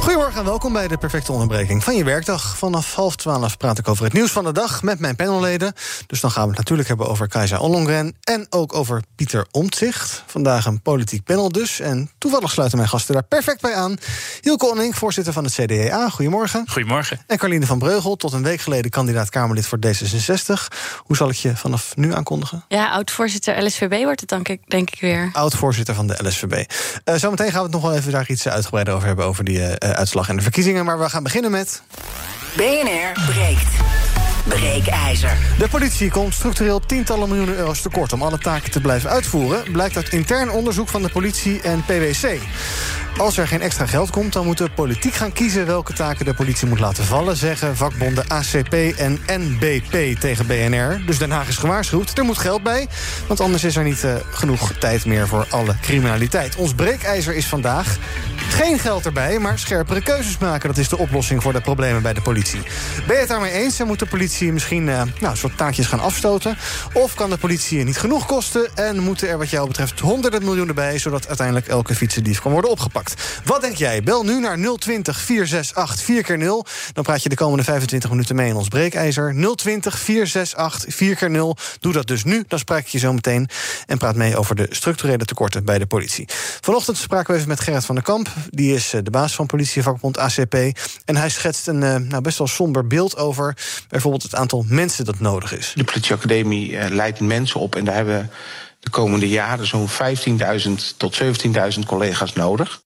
Goedemorgen en welkom bij de perfecte onderbreking van je werkdag. Vanaf half twaalf praat ik over het nieuws van de dag met mijn panelleden. Dus dan gaan we het natuurlijk hebben over Kajsa Ollongren... en ook over Pieter Omtzigt. Vandaag een politiek panel dus. En toevallig sluiten mijn gasten daar perfect bij aan. Hielke Onning, voorzitter van het CDA. Goedemorgen. Goedemorgen. En Carline van Breugel, tot een week geleden kandidaat-Kamerlid voor D66. Hoe zal ik je vanaf nu aankondigen? Ja, oud-voorzitter LSVB wordt het dan, denk ik weer. Oud-voorzitter van de LSVB. Uh, zometeen gaan we het nog wel even daar iets uitgebreider over hebben... over die uh, uitslag en de verkiezingen. Maar we gaan beginnen met... BNR breekt. Breekijzer. De politie komt structureel tientallen miljoenen euro's tekort... om alle taken te blijven uitvoeren... blijkt uit intern onderzoek van de politie en PwC. Als er geen extra geld komt, dan moet de politiek gaan kiezen... welke taken de politie moet laten vallen... zeggen vakbonden ACP en NBP tegen BNR. Dus Den Haag is gewaarschuwd, er moet geld bij... want anders is er niet uh, genoeg tijd meer voor alle criminaliteit. Ons breekijzer is vandaag geen geld erbij, maar scherpere keuzes maken. Dat is de oplossing voor de problemen bij de politie. Ben je het daarmee eens en moet de politie misschien uh, nou, soort taakjes gaan afstoten? Of kan de politie niet genoeg kosten en moeten er wat jou betreft honderden miljoenen bij... zodat uiteindelijk elke fietsendief kan worden opgepakt? Wat denk jij? Bel nu naar 020 468 4 keer 0 Dan praat je de komende 25 minuten mee in ons breekijzer. 020 468 4 keer 0 Doe dat dus nu, dan spreek ik je zo meteen. En praat mee over de structurele tekorten bij de politie. Vanochtend spraken we even met Gerrit van der Kamp. Die is de baas van politievakbond ACP. En hij schetst een nou, best wel somber beeld over... bijvoorbeeld het aantal mensen dat nodig is. De politieacademie uh, leidt mensen op... en daar hebben we de komende jaren zo'n 15.000 tot 17.000 collega's nodig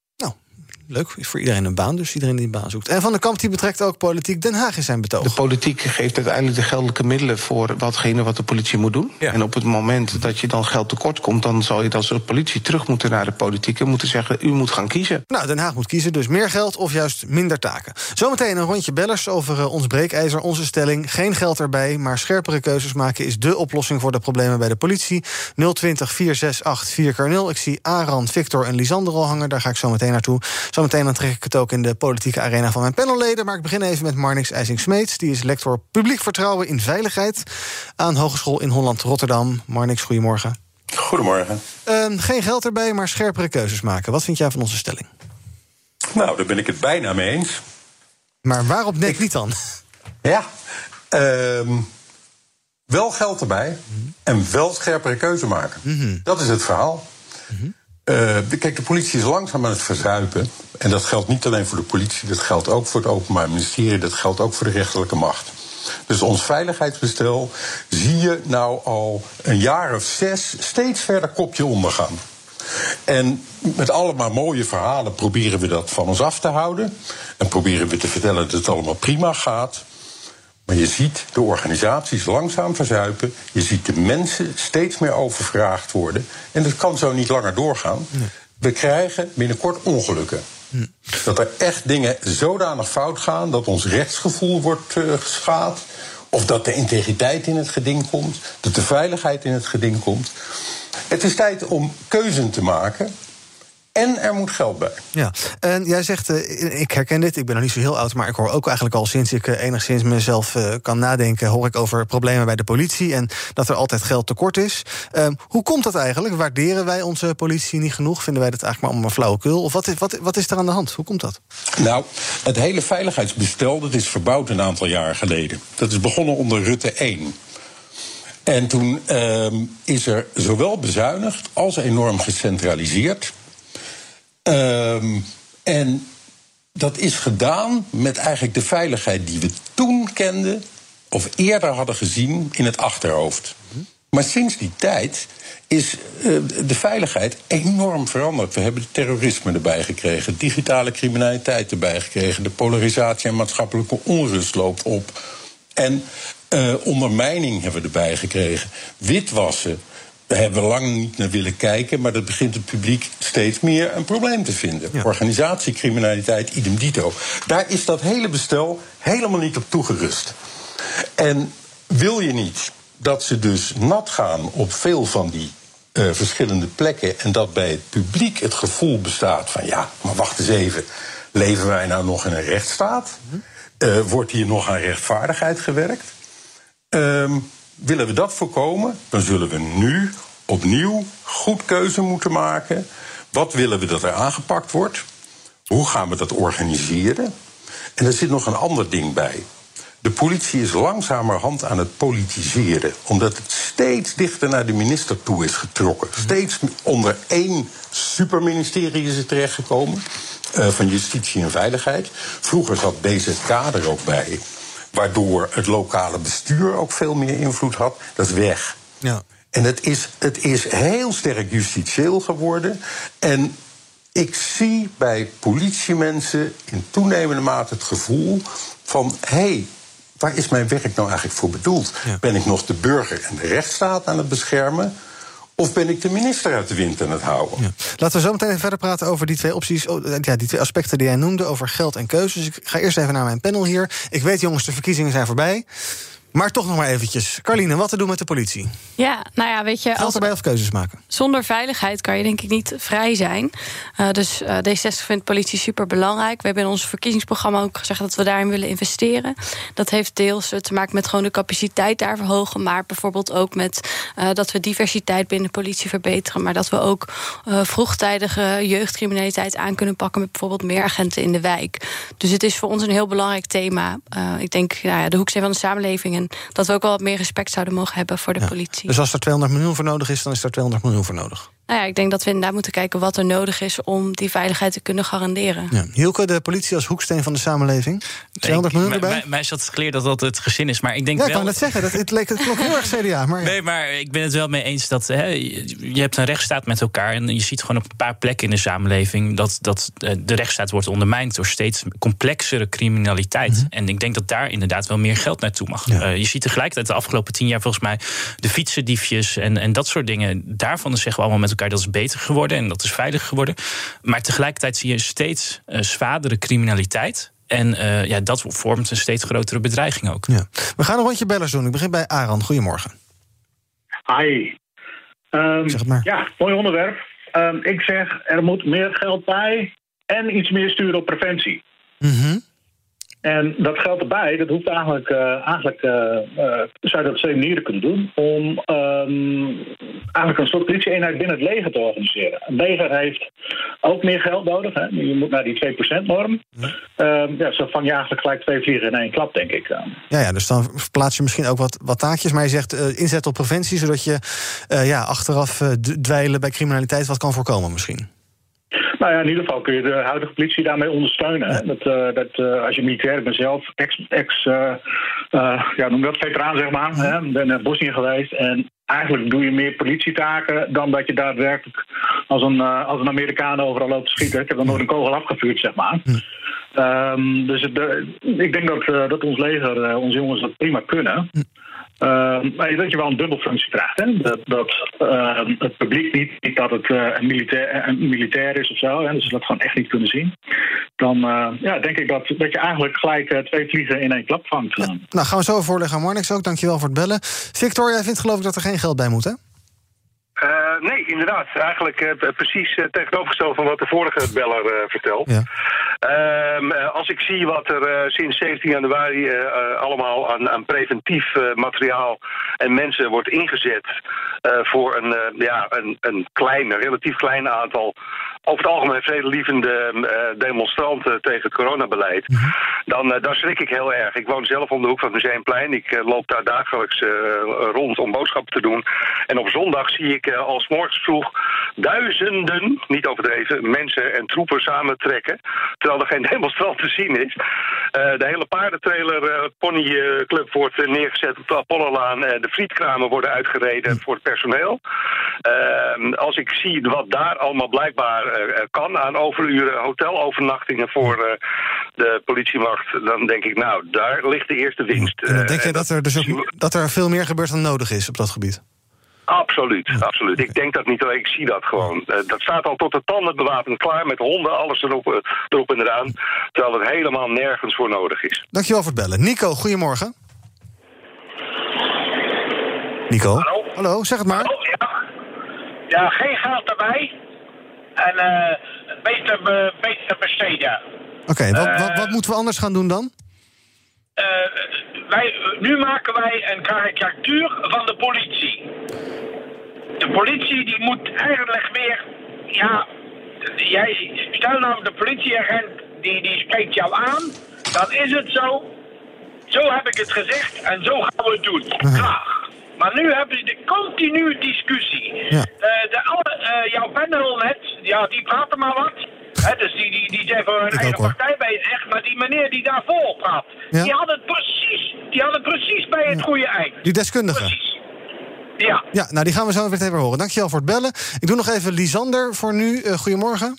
leuk, is voor iedereen een baan, dus iedereen die een baan zoekt. En Van de Kamp die betrekt ook politiek Den Haag in zijn betoog. De politiek geeft uiteindelijk de geldelijke middelen voor watgene wat de politie moet doen. Ja. En op het moment dat je dan geld tekort komt, dan zal je als politie terug moeten naar de politiek en moeten zeggen: u moet gaan kiezen. Nou, Den Haag moet kiezen, dus meer geld of juist minder taken. Zometeen een rondje bellers over uh, ons breekijzer, onze stelling. Geen geld erbij, maar scherpere keuzes maken is de oplossing voor de problemen bij de politie. 020 468 4 0 Ik zie Aran, Victor en Lisander al hangen, daar ga ik zo meteen naartoe. Zometeen dan trek ik het ook in de politieke arena van mijn panelleden. Maar ik begin even met Marnix IJsing-Smeets. Die is lector publiek vertrouwen in veiligheid aan Hogeschool in Holland-Rotterdam. Marnix, goedemorgen. Goedemorgen. Uh, geen geld erbij, maar scherpere keuzes maken. Wat vind jij van onze stelling? Nou, daar ben ik het bijna mee eens. Maar waarop net ik... niet dan? Ja, uh, wel geld erbij en wel scherpere keuze maken. Mm -hmm. Dat is het verhaal. Mm -hmm. Uh, kijk, de politie is langzaam aan het verzuipen. En dat geldt niet alleen voor de politie, dat geldt ook voor het Openbaar Ministerie, dat geldt ook voor de rechterlijke macht. Dus ons veiligheidsbestel zie je nou al een jaar of zes steeds verder kopje ondergaan. En met allemaal mooie verhalen proberen we dat van ons af te houden. En proberen we te vertellen dat het allemaal prima gaat. Maar je ziet de organisaties langzaam verzuipen. Je ziet de mensen steeds meer overvraagd worden. En dat kan zo niet langer doorgaan. Nee. We krijgen binnenkort ongelukken. Dat er echt dingen zodanig fout gaan dat ons rechtsgevoel wordt uh, geschaad. Of dat de integriteit in het geding komt. Dat de veiligheid in het geding komt. Het is tijd om keuzen te maken. En er moet geld bij. Ja, en jij zegt, uh, ik herken dit, ik ben nog niet zo heel oud... maar ik hoor ook eigenlijk al sinds ik uh, enigszins mezelf uh, kan nadenken... hoor ik over problemen bij de politie en dat er altijd geld tekort is. Ehm, hoe komt dat eigenlijk? Waarderen wij onze politie niet genoeg? Vinden wij dat eigenlijk maar allemaal flauwekul? Of wat is, wat, wat is er aan de hand? Hoe komt dat? Nou, het hele veiligheidsbestel dat is verbouwd een aantal jaar geleden. Dat is begonnen onder Rutte 1. En toen ehm, is er zowel bezuinigd als enorm gecentraliseerd... Um, en dat is gedaan met eigenlijk de veiligheid die we toen kenden, of eerder hadden gezien in het achterhoofd. Maar sinds die tijd is uh, de veiligheid enorm veranderd. We hebben het terrorisme erbij gekregen, digitale criminaliteit erbij gekregen, de polarisatie en maatschappelijke onrust loopt op. En uh, ondermijning hebben we erbij gekregen. Witwassen. Daar hebben we lang niet naar willen kijken, maar dat begint het publiek steeds meer een probleem te vinden. Ja. Organisatiecriminaliteit, idem dito. Daar is dat hele bestel helemaal niet op toegerust. En wil je niet dat ze dus nat gaan op veel van die uh, verschillende plekken en dat bij het publiek het gevoel bestaat van ja, maar wacht eens even, leven wij nou nog in een rechtsstaat? Uh, wordt hier nog aan rechtvaardigheid gewerkt? Um, willen we dat voorkomen, dan zullen we nu opnieuw goed keuze moeten maken. Wat willen we dat er aangepakt wordt? Hoe gaan we dat organiseren? En er zit nog een ander ding bij. De politie is langzamerhand aan het politiseren, omdat het steeds dichter naar de minister toe is getrokken. Steeds onder één superministerie is het terechtgekomen. Uh, van Justitie en Veiligheid. Vroeger zat BZK er ook bij waardoor het lokale bestuur ook veel meer invloed had. Dat is weg. Ja. En het is, het is heel sterk justitieel geworden. En ik zie bij politiemensen in toenemende mate het gevoel van: hé, hey, waar is mijn werk nou eigenlijk voor bedoeld? Ben ik nog de burger en de rechtsstaat aan het beschermen? Of ben ik de minister uit de wind aan het houden? Laten we zo meteen even verder praten over die twee opties. Oh, ja, die twee aspecten die jij noemde, over geld en keuzes. Ik ga eerst even naar mijn panel hier. Ik weet, jongens, de verkiezingen zijn voorbij. Maar toch nog maar eventjes. Carline, wat te doen met de politie? Ja, nou ja, weet je... Geld als, erbij of keuzes maken? Zonder veiligheid kan je denk ik niet vrij zijn. Uh, dus uh, D60 vindt politie super belangrijk. We hebben in ons verkiezingsprogramma ook gezegd dat we daarin willen investeren. Dat heeft deels te maken met gewoon de capaciteit daar verhogen. Maar bijvoorbeeld ook met uh, dat we diversiteit binnen de politie verbeteren. Maar dat we ook vroegtijdige jeugdcriminaliteit aan kunnen pakken... met bijvoorbeeld meer agenten in de wijk. Dus het is voor ons een heel belangrijk thema. ik denk, nou ja, de hoeksteen van de samenleving dat we ook wel wat meer respect zouden mogen hebben voor de politie. Dus als er 200 miljoen voor nodig is, dan is er 200 miljoen voor nodig? Nou ja, ik denk dat we inderdaad moeten kijken wat er nodig is om die veiligheid te kunnen garanderen. Ja. Hielke, de politie als hoeksteen van de samenleving. 200 miljoen erbij? Mij, mij is dat geleerd dat dat het gezin is, maar ik denk ja, wel... ik kan het zeggen, dat, het, leek, het klonk heel erg CDA. Maar ja. Nee, maar ik ben het wel mee eens dat hè, je hebt een rechtsstaat met elkaar... en je ziet gewoon op een paar plekken in de samenleving... dat, dat eh, de rechtsstaat wordt ondermijnd door steeds complexere criminaliteit. Mm -hmm. En ik denk dat daar inderdaad wel meer geld naartoe mag. Ja. Uh, je ziet tegelijkertijd de afgelopen tien jaar volgens mij... de fietsendiefjes en, en dat soort dingen. Daarvan zeggen we allemaal met elkaar dat is beter geworden en dat is veilig geworden. Maar tegelijkertijd zie je steeds uh, zwaardere criminaliteit. En uh, ja, dat vormt een steeds grotere bedreiging ook. Ja. We gaan een rondje bellers doen. Ik begin bij Aran. Goedemorgen. Hi. Um, zeg het maar. Ja, mooi onderwerp. Um, ik zeg, er moet meer geld bij en iets meer sturen op preventie. Mm -hmm. En dat geld erbij, dat hoeft eigenlijk, uh, eigenlijk uh, uh, zou je dat op twee manieren kunnen doen. Om um, eigenlijk een soort politieeenheid binnen het leger te organiseren. Een leger heeft ook meer geld nodig. Hè? Je moet naar die 2%-norm. Ja. Um, ja, zo vang je eigenlijk gelijk twee vliegen in één klap, denk ik. Ja, ja dus dan plaats je misschien ook wat, wat taakjes. Maar je zegt inzet op preventie, zodat je ja, achteraf dweilen bij criminaliteit wat kan voorkomen misschien. Nou ja, in ieder geval kun je de huidige politie daarmee ondersteunen. Dat, uh, dat uh, als je militair bent zelf, ex, ex uh, ja, noem dat veteraan zeg maar, hè, ben naar Bosnië geweest en eigenlijk doe je meer politietaken dan dat je daadwerkelijk als een, als een Amerikaan overal loopt te schieten. Ik heb dan nooit een kogel afgevuurd, zeg maar. Hm. Um, dus het, ik denk dat, dat ons leger, onze jongens dat prima kunnen. Hm. Uh, maar dat je wel een dubbelfunctie krijgt. Hè? Dat, dat uh, het publiek niet, niet dat het uh, een, militair, een militair is of zo, hè? dus dat gewoon echt niet kunnen zien. Dan ja, denk ik dat, dat je eigenlijk gelijk twee vliegen in één klap vangt. Ja. Nou, gaan we zo voorleggen aan Marnix ook. Dankjewel voor het bellen. Victor, jij vindt geloof ik dat er geen geld bij moet, hè? Uh, nee, inderdaad. Eigenlijk uh, precies uh, tegenovergesteld van wat de vorige beller vertelt. Ja. Ehm, als ik zie wat er sinds 17 januari allemaal aan, aan preventief materiaal en mensen wordt ingezet voor een, ja, een, een klein, relatief klein aantal over het algemeen vredelievende uh, demonstranten tegen het coronabeleid, mm -hmm. dan, uh, dan schrik ik heel erg. Ik woon zelf om de hoek van het Museumplein. Ik uh, loop daar dagelijks rond om boodschappen te doen. En op zondag zie ik als morgens vroeg duizenden, niet overdreven, mensen en troepen samentrekken. Terwijl er geen demonstrant te zien is. Eh, de hele paardentrailer ponyclub wordt neergezet op de Apollolaan. de frietkramen worden uitgereden voor het personeel. als ik zie wat daar allemaal blijkbaar kan aan overuren, hotelovernachtingen voor de politiemacht, dan denk ik, nou, daar ligt de eerste winst. En dan denk je dat er, dus ook, dat er veel meer gebeurt dan nodig is op dat gebied? Absoluut, absoluut. Ik denk dat niet alleen, ik zie dat gewoon. Uh, dat staat al tot de tanden bewapend klaar met honden, alles erop, erop en eraan. Terwijl het helemaal nergens voor nodig is. Dankjewel voor het bellen. Nico, goedemorgen. Nico? Hallo? Hallo, zeg het maar. Hallo, ja. ja, geen geld erbij. En beter, be, beter besteden. Oké, okay, wat, wat, wat moeten we anders gaan doen dan? wij, nu maken wij een karikatuur van de politie. De politie die moet eigenlijk weer, ja, jij, stel nou de politieagent die, die spreekt jou aan, dan is het zo. Zo heb ik het gezegd en zo gaan we het doen. Graag. Maar nu hebben ze de continue discussie. Ja. Uh, de, alle, uh, jouw panel net, ja, die praten maar wat dus die, die, die zijn voor hun eigen partij bezig. Maar die meneer die daarvoor praat, die had het precies, die had het precies bij het goede eind. Die deskundige. Precies. Ja. Ja, nou die gaan we zo weer even horen. Dankjewel voor het bellen. Ik doe nog even Lisander voor nu. Uh, goedemorgen.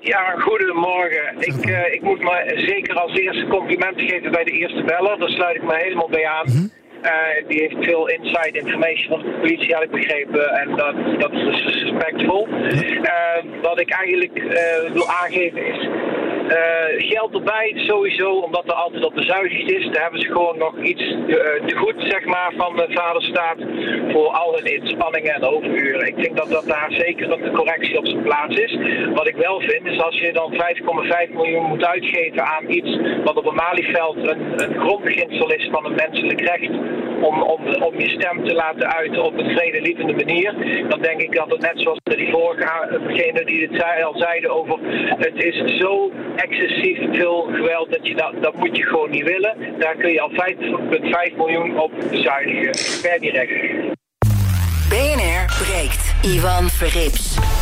Ja, goedemorgen. Ik, uh, ik moet maar zeker als eerste complimenten geven bij de eerste beller. Daar sluit ik me helemaal bij aan. Mm -hmm. Uh, die heeft veel inside information van de politie, had ik begrepen. En dat, dat is dus respectvol. Uh, wat ik eigenlijk uh, wil aangeven is uh, geld erbij sowieso, omdat er altijd op bezuinigd is. Daar hebben ze gewoon nog iets uh, te goed, zeg maar, van de vaderstaat voor al hun inspanningen en overuren. Ik denk dat, dat daar zeker een correctie op zijn plaats is. Wat ik wel vind, is als je dan 5,5 miljoen moet uitgeven aan iets wat op een Malieveld een, een grondbeginsel is van een menselijk recht om, om, om je stem te laten uiten op een vredelievende manier, dan denk ik dat het net zoals die vorige die het al zeiden over het is zo excessief veel geweld dat je dat, dat moet je gewoon niet willen. Daar kun je al 5,5 miljoen op bezuinigen. Per direct. BNR breekt. Ivan Verrips.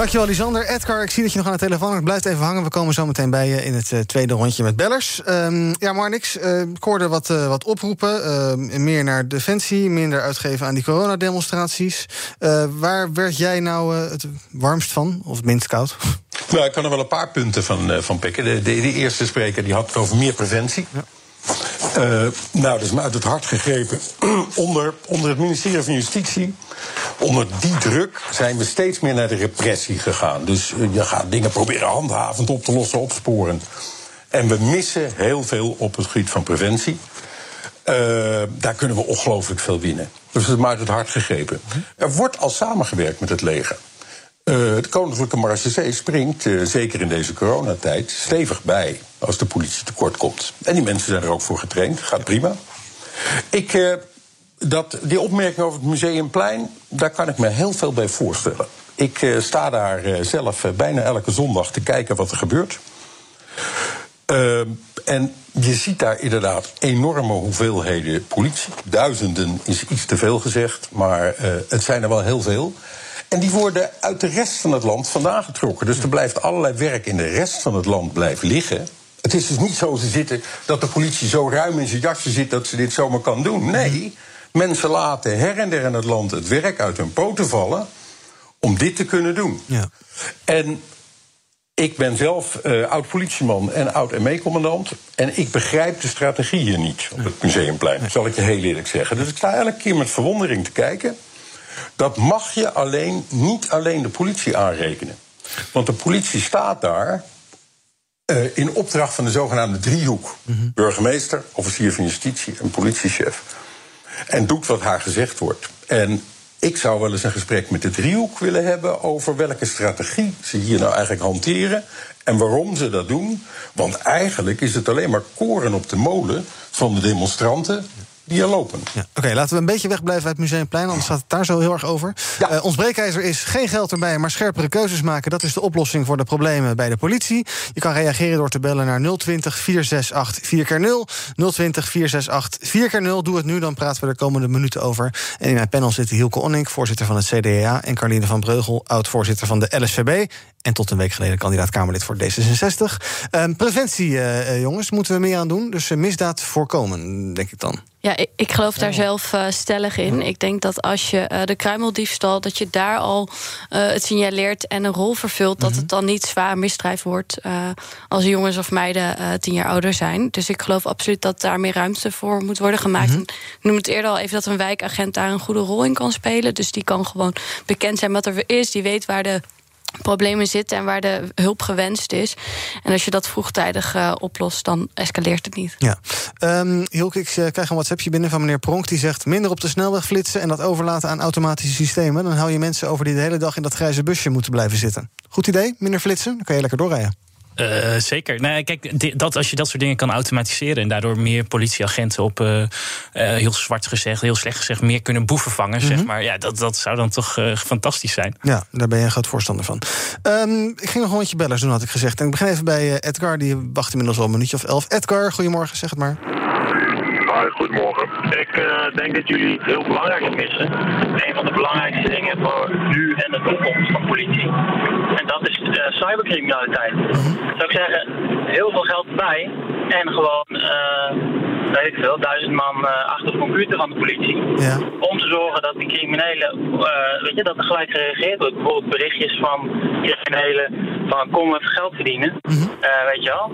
Dankjewel, Lisander. Edgar, ik zie dat je nog aan de telefoon hebt. Blijf even hangen. We komen zo meteen bij je in het uh, tweede rondje met bellers. Um, ja, maar niks. Uh, ik hoorde wat, uh, wat oproepen. meer naar defensie, minder uitgeven aan die coronademonstraties. waar werd jij nou het warmst van? Of het minst koud? Nou, ik kan er wel een paar punten van, van pikken. De, de, de, eerste spreker die had het over meer preventie. Ja. Uh, nou, dat is me uit het hart gegrepen. onder, onder het ministerie van Justitie, onder die druk, zijn we steeds meer naar de repressie gegaan. Dus uh, je gaat dingen proberen handhavend op te lossen, opsporen. En we missen heel veel op het gebied van preventie. Uh, daar kunnen we ongelooflijk veel winnen. Dus het is me uit het hart gegrepen. Er wordt al samengewerkt met het leger. Uh, de Koninklijke Marechaussee springt, uh, zeker in deze coronatijd, stevig bij als de politie tekort komt. En die mensen zijn er ook voor getraind, gaat prima. Ik, uh, dat, die opmerking over het Museumplein, daar kan ik me heel veel bij voorstellen. Ik sta daar zelf bijna elke zondag te kijken wat er gebeurt. en je ziet daar inderdaad enorme hoeveelheden politie. Duizenden is iets te veel gezegd, maar het zijn er wel heel veel. En die worden uit de rest van het land vandaan getrokken. Dus er blijft allerlei werk in de rest van het land blijft liggen. Het is dus niet zo te zitten dat de politie zo ruim in zijn jasje zit dat ze dit zomaar kan doen. Nee, mensen laten her en der in het land het werk uit hun poten vallen om dit te kunnen doen. Ja. En ik ben zelf uh, oud politieman en oud ME-commandant. En ik begrijp de strategie hier niet op het museumplein, zal ik je heel eerlijk zeggen. Dus ik sta elke keer met verwondering te kijken. Dat mag je alleen, niet alleen de politie aanrekenen. Want de politie staat daar uh, in opdracht van de zogenaamde driehoek. Mm Burgemeester, officier van justitie en politiechef. En doet wat haar gezegd wordt. En ik zou wel eens een gesprek met de driehoek willen hebben over welke strategie ze hier nou eigenlijk hanteren en waarom ze dat doen. Want eigenlijk is het alleen maar koren op de molen van de demonstranten die er lopen. Ja. Oké, laten we een beetje wegblijven uit Museumplein, anders gaat het daar zo heel erg over. Eh, ons breekijzer is geen geld erbij, maar scherpere keuzes maken. Dat is de oplossing voor de problemen bij de politie. Je kan reageren door te bellen naar 020 468 4x0. 020 468 4x0. Doe het nu, dan praten we er komende minuten over. En in mijn panel zitten Hielke Onink, voorzitter van het CDA... en Carline van Breugel, oud-voorzitter van de LSVB... en tot een week geleden kandidaat Kamerlid voor D66. Ehm, preventie, uh, uh, jongens, moeten we meer aan doen. Dus uh, misdaad voorkomen, denk ik dan. Ja, ik, ik geloof daar zelf uh, stellig in. Ik denk dat als je de kruimeldiefstal, dat je daar al het signaleert en een rol vervult, dat het dan niet zwaar misdrijf wordt als jongens of meiden tien jaar ouder zijn. Dus ik geloof absoluut dat daar meer ruimte voor moet worden gemaakt. -hmm. Ik noem het eerder al even dat een wijkagent daar een goede rol in kan spelen. Dus die kan gewoon bekend zijn wat er is, die weet waar de problemen zitten en waar de hulp gewenst is. En als je dat vroegtijdig uh, oplost, dan escaleert het niet. Ja. Um, Hilke, ik uh, krijg een WhatsAppje binnen van meneer Pronk... die zegt minder op de snelweg flitsen... en dat overlaten aan automatische systemen. Dan hou je mensen over die de hele dag in dat grijze busje moeten blijven zitten. Goed idee, minder flitsen, dan kan je lekker doorrijden. Uh, zeker. Nou, kijk, dat, als je dat soort dingen kan automatiseren en daardoor meer politieagenten op uh, uh, heel zwart gezegd, heel slecht gezegd, meer kunnen boeven vangen, mm -hmm. zeg maar. Ja, dat, dat zou dan toch fantastisch zijn. Ja, daar ben je een groot voorstander van. Um, ik ging nog een rondje bellers doen, had ik gezegd. En ik begin even bij Edgar, die wacht inmiddels al een minuutje of elf. Edgar, goedemorgen, zeg het maar. Goedemorgen. Ik uh, denk dat jullie het heel belangrijk missen. Een van de belangrijkste dingen voor nu en de toekomst van politie. En dat is uh, cybercriminaliteit. Zou ik zeggen, heel veel geld erbij. En gewoon, uh, weet ik veel, duizend man achter de computer van de politie. Ja. Om te zorgen dat die criminelen, weet je, dat er gelijk gereageerd wordt. Bijvoorbeeld berichtjes van criminelen van kom even geld verdienen. Mm -hmm. weet je wel.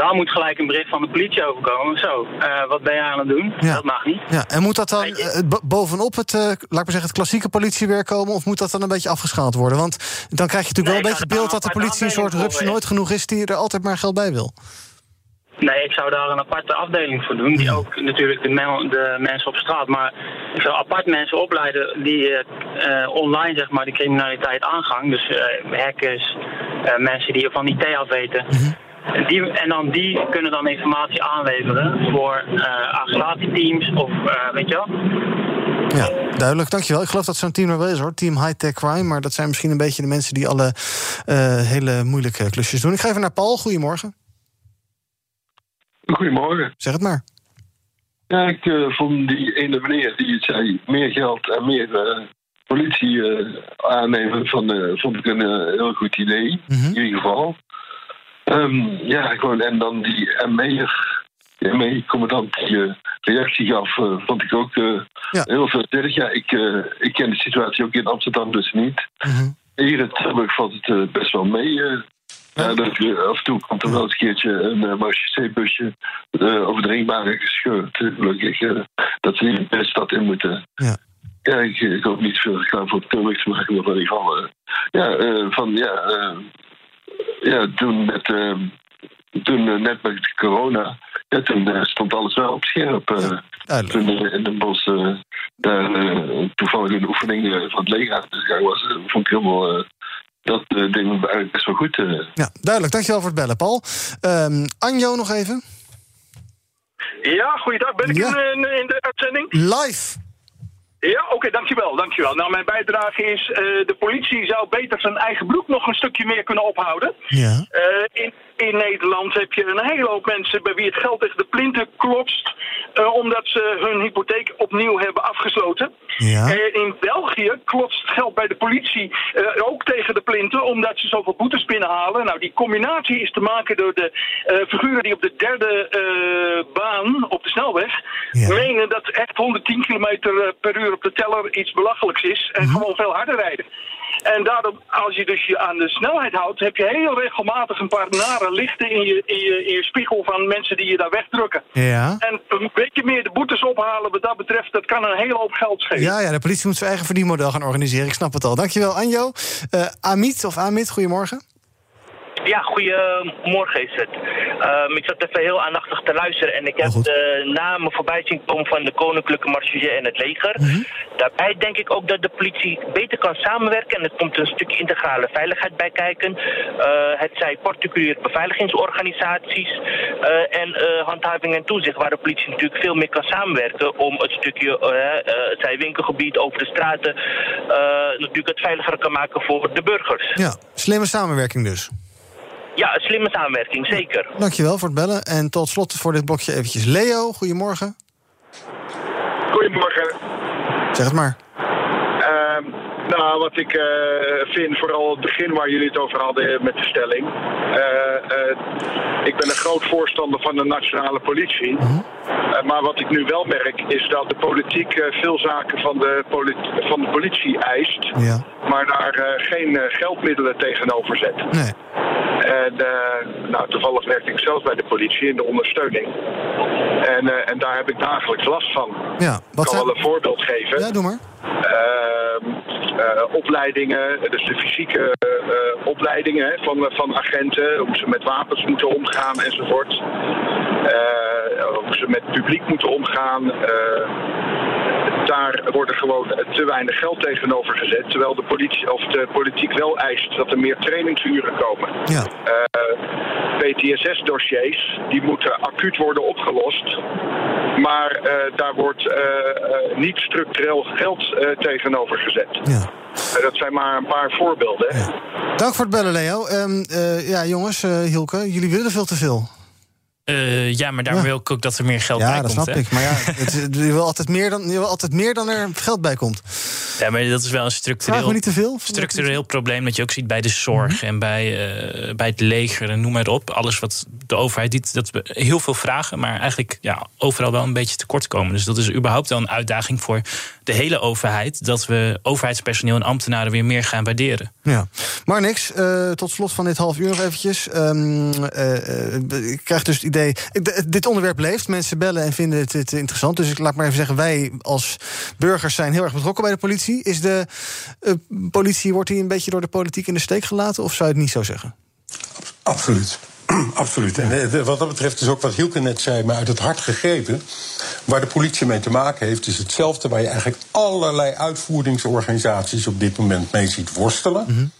Daar moet gelijk een bericht van de politie overkomen. Zo, uh, wat ben je aan het doen? Ja. Dat mag niet. Ja, en moet dat dan uh, bovenop het, uh, laat ik maar zeggen, het klassieke politiewerk komen? Of moet dat dan een beetje afgeschaald worden? Want dan krijg je natuurlijk nee, wel een beetje het beeld dat de politie een soort rupsje nooit genoeg is... die er altijd maar geld bij wil. Nee, ik zou daar een aparte afdeling voor doen. Die ook natuurlijk de, men, de mensen op straat. Maar ik zou apart mensen opleiden die uh, online zeg maar, de criminaliteit aangaan. Dus uh, hackers, uh, mensen die van IT af weten. Mm -hmm. Die, en dan die kunnen dan informatie aanleveren voor uh, arrestatieteams of uh, weet je wel. Ja, duidelijk. Dankjewel. Ik geloof dat zo'n team er wel is hoor. Team High Tech Crime. Maar dat zijn misschien een beetje de mensen die alle uh, hele moeilijke klusjes doen. Ik ga even naar Paul. Goedemorgen. Goedemorgen. Zeg het maar. Ja, ik uh, vond die ene meneer die het zei, meer geld en meer uh, politie uh, aannemen, van, vond ik een heel goed idee. Mm -hmm. In ieder geval. Um, ja, gewoon, en dan die ME'er, die ME-commandant die uh, reactie gaf, uh, vond ik ook uh, ja. heel veelzijdig. Ja, ik, ik ken de situatie ook in Amsterdam dus niet. -hmm. Hier in Tilburg valt het best wel mee. Ja. Dat, af en toe komt er wel eens een keertje een uh, marché-busje over de ringbaan gescheurd. Gelukkig dat ze niet de stad in moeten. Ja. Ja, ik, ik hoop niet veel reclame voor Tilburg te maken, maar in ieder geval. ja, van ja ja, toen, met, uh, toen uh, net met corona, ja, toen uh, stond alles wel op scherp. Ja, toen in Den Bosch daar toevallig een oefening van het leger aan de gang was, vond ik helemaal dat ding eigenlijk best wel goed. Ja, duidelijk. Dankjewel voor het bellen, Paul. Um, Anjo nog even. Ja, goeiedag. Ben ik ja. in, in, de uitzending? Live. Ja, oké, okay, dankjewel, dankjewel. Nou, mijn bijdrage is, uh, de politie zou beter zijn eigen broek nog een stukje meer kunnen ophouden. Ja. Uh, in, in Nederland heb je een hele hoop mensen bij wie het geld tegen de plinten klotst, uh, omdat ze hun hypotheek opnieuw hebben afgesloten. Ja. in België klotst het geld bij de politie ook tegen de plinten, omdat ze zoveel boetes binnenhalen. Nou, die combinatie is te maken door de figuren die op de derde baan op de snelweg ja. menen dat echt 110 km per uur op de teller iets belachelijks is en mm -hmm. gewoon veel harder rijden. En daarom, als je dus je aan de snelheid houdt, heb je heel regelmatig een paar nare lichten in je, in je, in je spiegel van mensen die je daar wegdrukken. Ja. En een beetje meer de boetes ophalen wat dat betreft, dat kan een hele hoop geld schelen. Ja, ja de politie moet zijn eigen verdienmodel gaan organiseren. Ik snap het al. Dankjewel, Anjo. Uh, Amit of Amit, goedemorgen. Ja, goedemorgen is het. Um, ik zat even heel aandachtig te luisteren en ik heb de namen voorbij zien komen van de Koninklijke Marche en het leger. Mhm. Daarbij denk ik ook dat de politie beter kan samenwerken en er komt een stukje integrale veiligheid bij kijken. Uh, het zij particuliere beveiligingsorganisaties uh, en uh, handhaving en toezicht, waar de politie natuurlijk veel meer kan samenwerken om het stukje, het zij winkelgebied over de straten, natuurlijk het veiliger kan maken voor de burgers. Ja, slimme samenwerking dus. Ja, een slimme samenwerking, zeker. Dankjewel voor het bellen. En tot slot voor dit blokje eventjes Leo, goedemorgen. Goedemorgen. Zeg het maar. Uh, nou, wat ik uh, vind, vooral het begin waar jullie het over hadden met de stelling. Uh, ik ben een groot voorstander van de nationale politie. Mhm. maar wat ik nu wel merk, is dat de politiek veel zaken van de, politi van de politie eist. Ja. Maar daar geen geldmiddelen tegenover zet. Nee. En nou, toevallig werk ik zelf bij de politie in de ondersteuning. En, en daar heb ik dagelijks last van. Ja, wat ik kan wel een voorbeeld geven. Ja, doe maar. Uh, opleidingen, dus de fysieke uh, opleidingen van, van agenten, hoe ze met wapens moeten omgaan enzovoort. hoe ze met publiek moeten omgaan. Daar wordt er gewoon te weinig geld tegenover gezet. Terwijl de, politie, of de politiek wel eist dat er meer trainingsuren komen. Ja. PTSS-dossiers, die moeten acuut worden opgelost. Maar daar wordt niet structureel geld tegenover gezet. Ja. dat zijn maar een paar voorbeelden. Dank voor het bellen, Leo. Um, uh, ja, jongens, uh, Hilke, jullie willen veel te veel. Uh, ja, maar daar ja. wil ik ook dat er meer geld ja, bij komt. Ja, dat snap ik. Maar ja, het, je, wil altijd meer dan, je wil altijd meer dan er geld bij komt. Ja, maar dat is wel een structureel, niet te veel, structureel probleem... dat je ook ziet bij de zorg mm -hmm. en bij, uh, bij het leger en noem maar op. Alles wat de overheid doet, dat we heel veel vragen... maar eigenlijk ja, overal wel een beetje tekort komen. Dus dat is überhaupt wel een uitdaging voor de hele overheid... dat we overheidspersoneel en ambtenaren weer meer gaan waarderen. Ja, maar niks. Uh, tot slot van dit half uur nog eventjes. Um, ik krijg dus het idee... Dit onderwerp leeft, mensen bellen en vinden het, het, interessant. Dus ik laat maar even zeggen, wij als burgers zijn heel erg betrokken bij de politie. Is de uh, politie, wordt die een beetje door de politiek in de steek gelaten? Of zou je het niet zo zeggen? Absoluut. Absoluut. En wat dat betreft is ook wat Hielke net zei, maar uit het hart gegrepen. Waar de politie mee te maken heeft, is hetzelfde waar je eigenlijk allerlei uitvoeringsorganisaties op dit moment mee ziet worstelen. Mhm. Mm -hmm.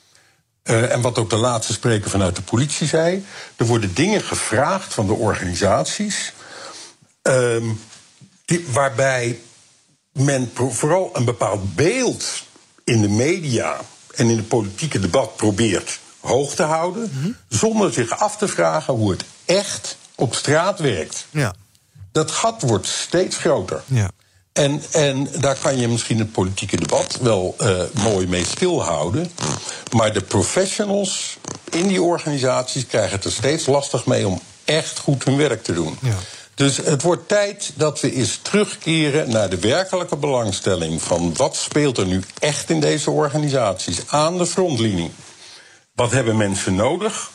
Uh, en wat ook de laatste spreker vanuit de politie zei. Er worden dingen gevraagd van de organisaties. Uh, die, waarbij men vooral een bepaald beeld in de media en in het politieke debat probeert hoog te houden. Mhm. Mm -hmm. Zonder zich af te vragen hoe het echt op straat werkt. Ja. Dat gat wordt steeds groter. Ja. En, en daar kan je misschien het politieke debat wel uh, mooi mee stilhouden. Maar de professionals in die organisaties krijgen het er steeds lastig mee om echt goed hun werk te doen. Ja. Dus het wordt tijd dat we eens terugkeren naar de werkelijke belangstelling van wat speelt er nu echt in deze organisaties aan de frontlinie. Wat hebben mensen nodig?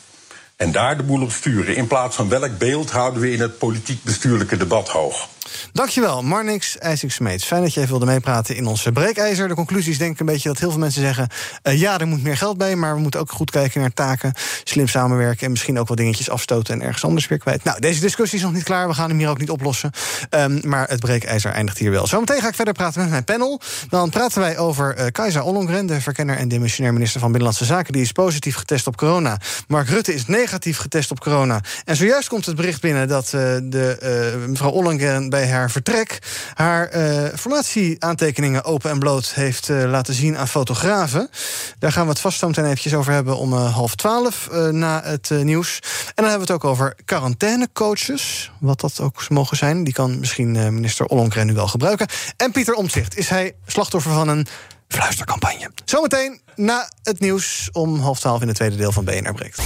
En daar de boel op sturen. In plaats van welk beeld houden we in het politiek-bestuurlijke debat hoog. Dankjewel, Marnix IJsing-Smeets. Fijn dat je even wilde meepraten in onze breekijzer. De conclusie is denk ik een beetje dat heel veel mensen zeggen... Uh, ja, er moet meer geld bij, maar we moeten ook goed kijken naar taken... slim samenwerken en misschien ook wat dingetjes afstoten... en ergens anders weer kwijt. Nou, deze discussie is nog niet klaar, we gaan hem hier ook niet oplossen. Um, maar het breekijzer eindigt hier wel. Zometeen ga ik verder praten met mijn panel. Dan praten wij over uh, Kajsa Ollongren, de verkenner en demissionair minister van Binnenlandse Zaken. Die is positief getest op corona. Mark Rutte is negatief getest op corona. En zojuist komt het bericht binnen dat uh, de, mevrouw Ollongren bij haar vertrek haar uh, formatieaantekeningen open en bloot heeft uh, laten zien aan fotografen. Daar gaan we het vast zo eventjes over hebben om uh, half twaalf na het nieuws. En dan hebben we het ook over quarantainecoaches, wat dat ook mogen zijn. Die kan misschien minister Ollongren nu wel gebruiken. En Pieter Omtzigt, is hij slachtoffer van een fluistercampagne? Zometeen na het nieuws om half twaalf in het tweede deel van BNR Breekt.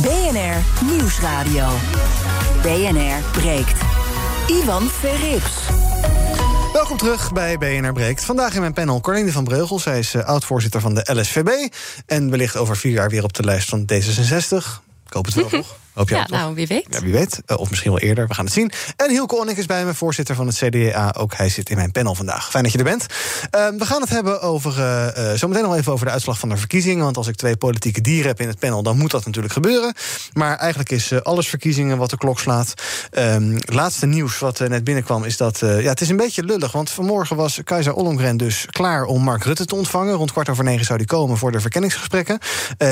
BNR Nieuwsradio. BNR breekt. Ivan Verrips. Welkom terug bij BNR Breekt. Vandaag in mijn panel Cornelie van Breugel. Zij is uh, oud-voorzitter van de LSVB. En wellicht over vier jaar weer op de lijst van D66. Ik hoop het wel, toch? Hoop Ja, nou, wie weet. Ja, wie weet. Eh, of misschien wel eerder. We gaan het zien. En Hielke Onnik is bij me, voorzitter van het CDA. Ook hij zit in mijn panel vandaag. Fijn dat je er bent. Eh, we gaan het hebben over. eh, zometeen nog even over de uitslag van de verkiezingen. Want als ik twee politieke dieren heb in het panel, dan moet dat natuurlijk gebeuren. Maar eigenlijk is alles verkiezingen wat de klok slaat. Ehm, het laatste nieuws wat net binnenkwam is dat. ja, het is een beetje lullig. Want vanmorgen was Keizer Ollongren dus klaar om Mark Rutte te ontvangen. Rond kwart over negen zou hij komen voor de verkenningsgesprekken.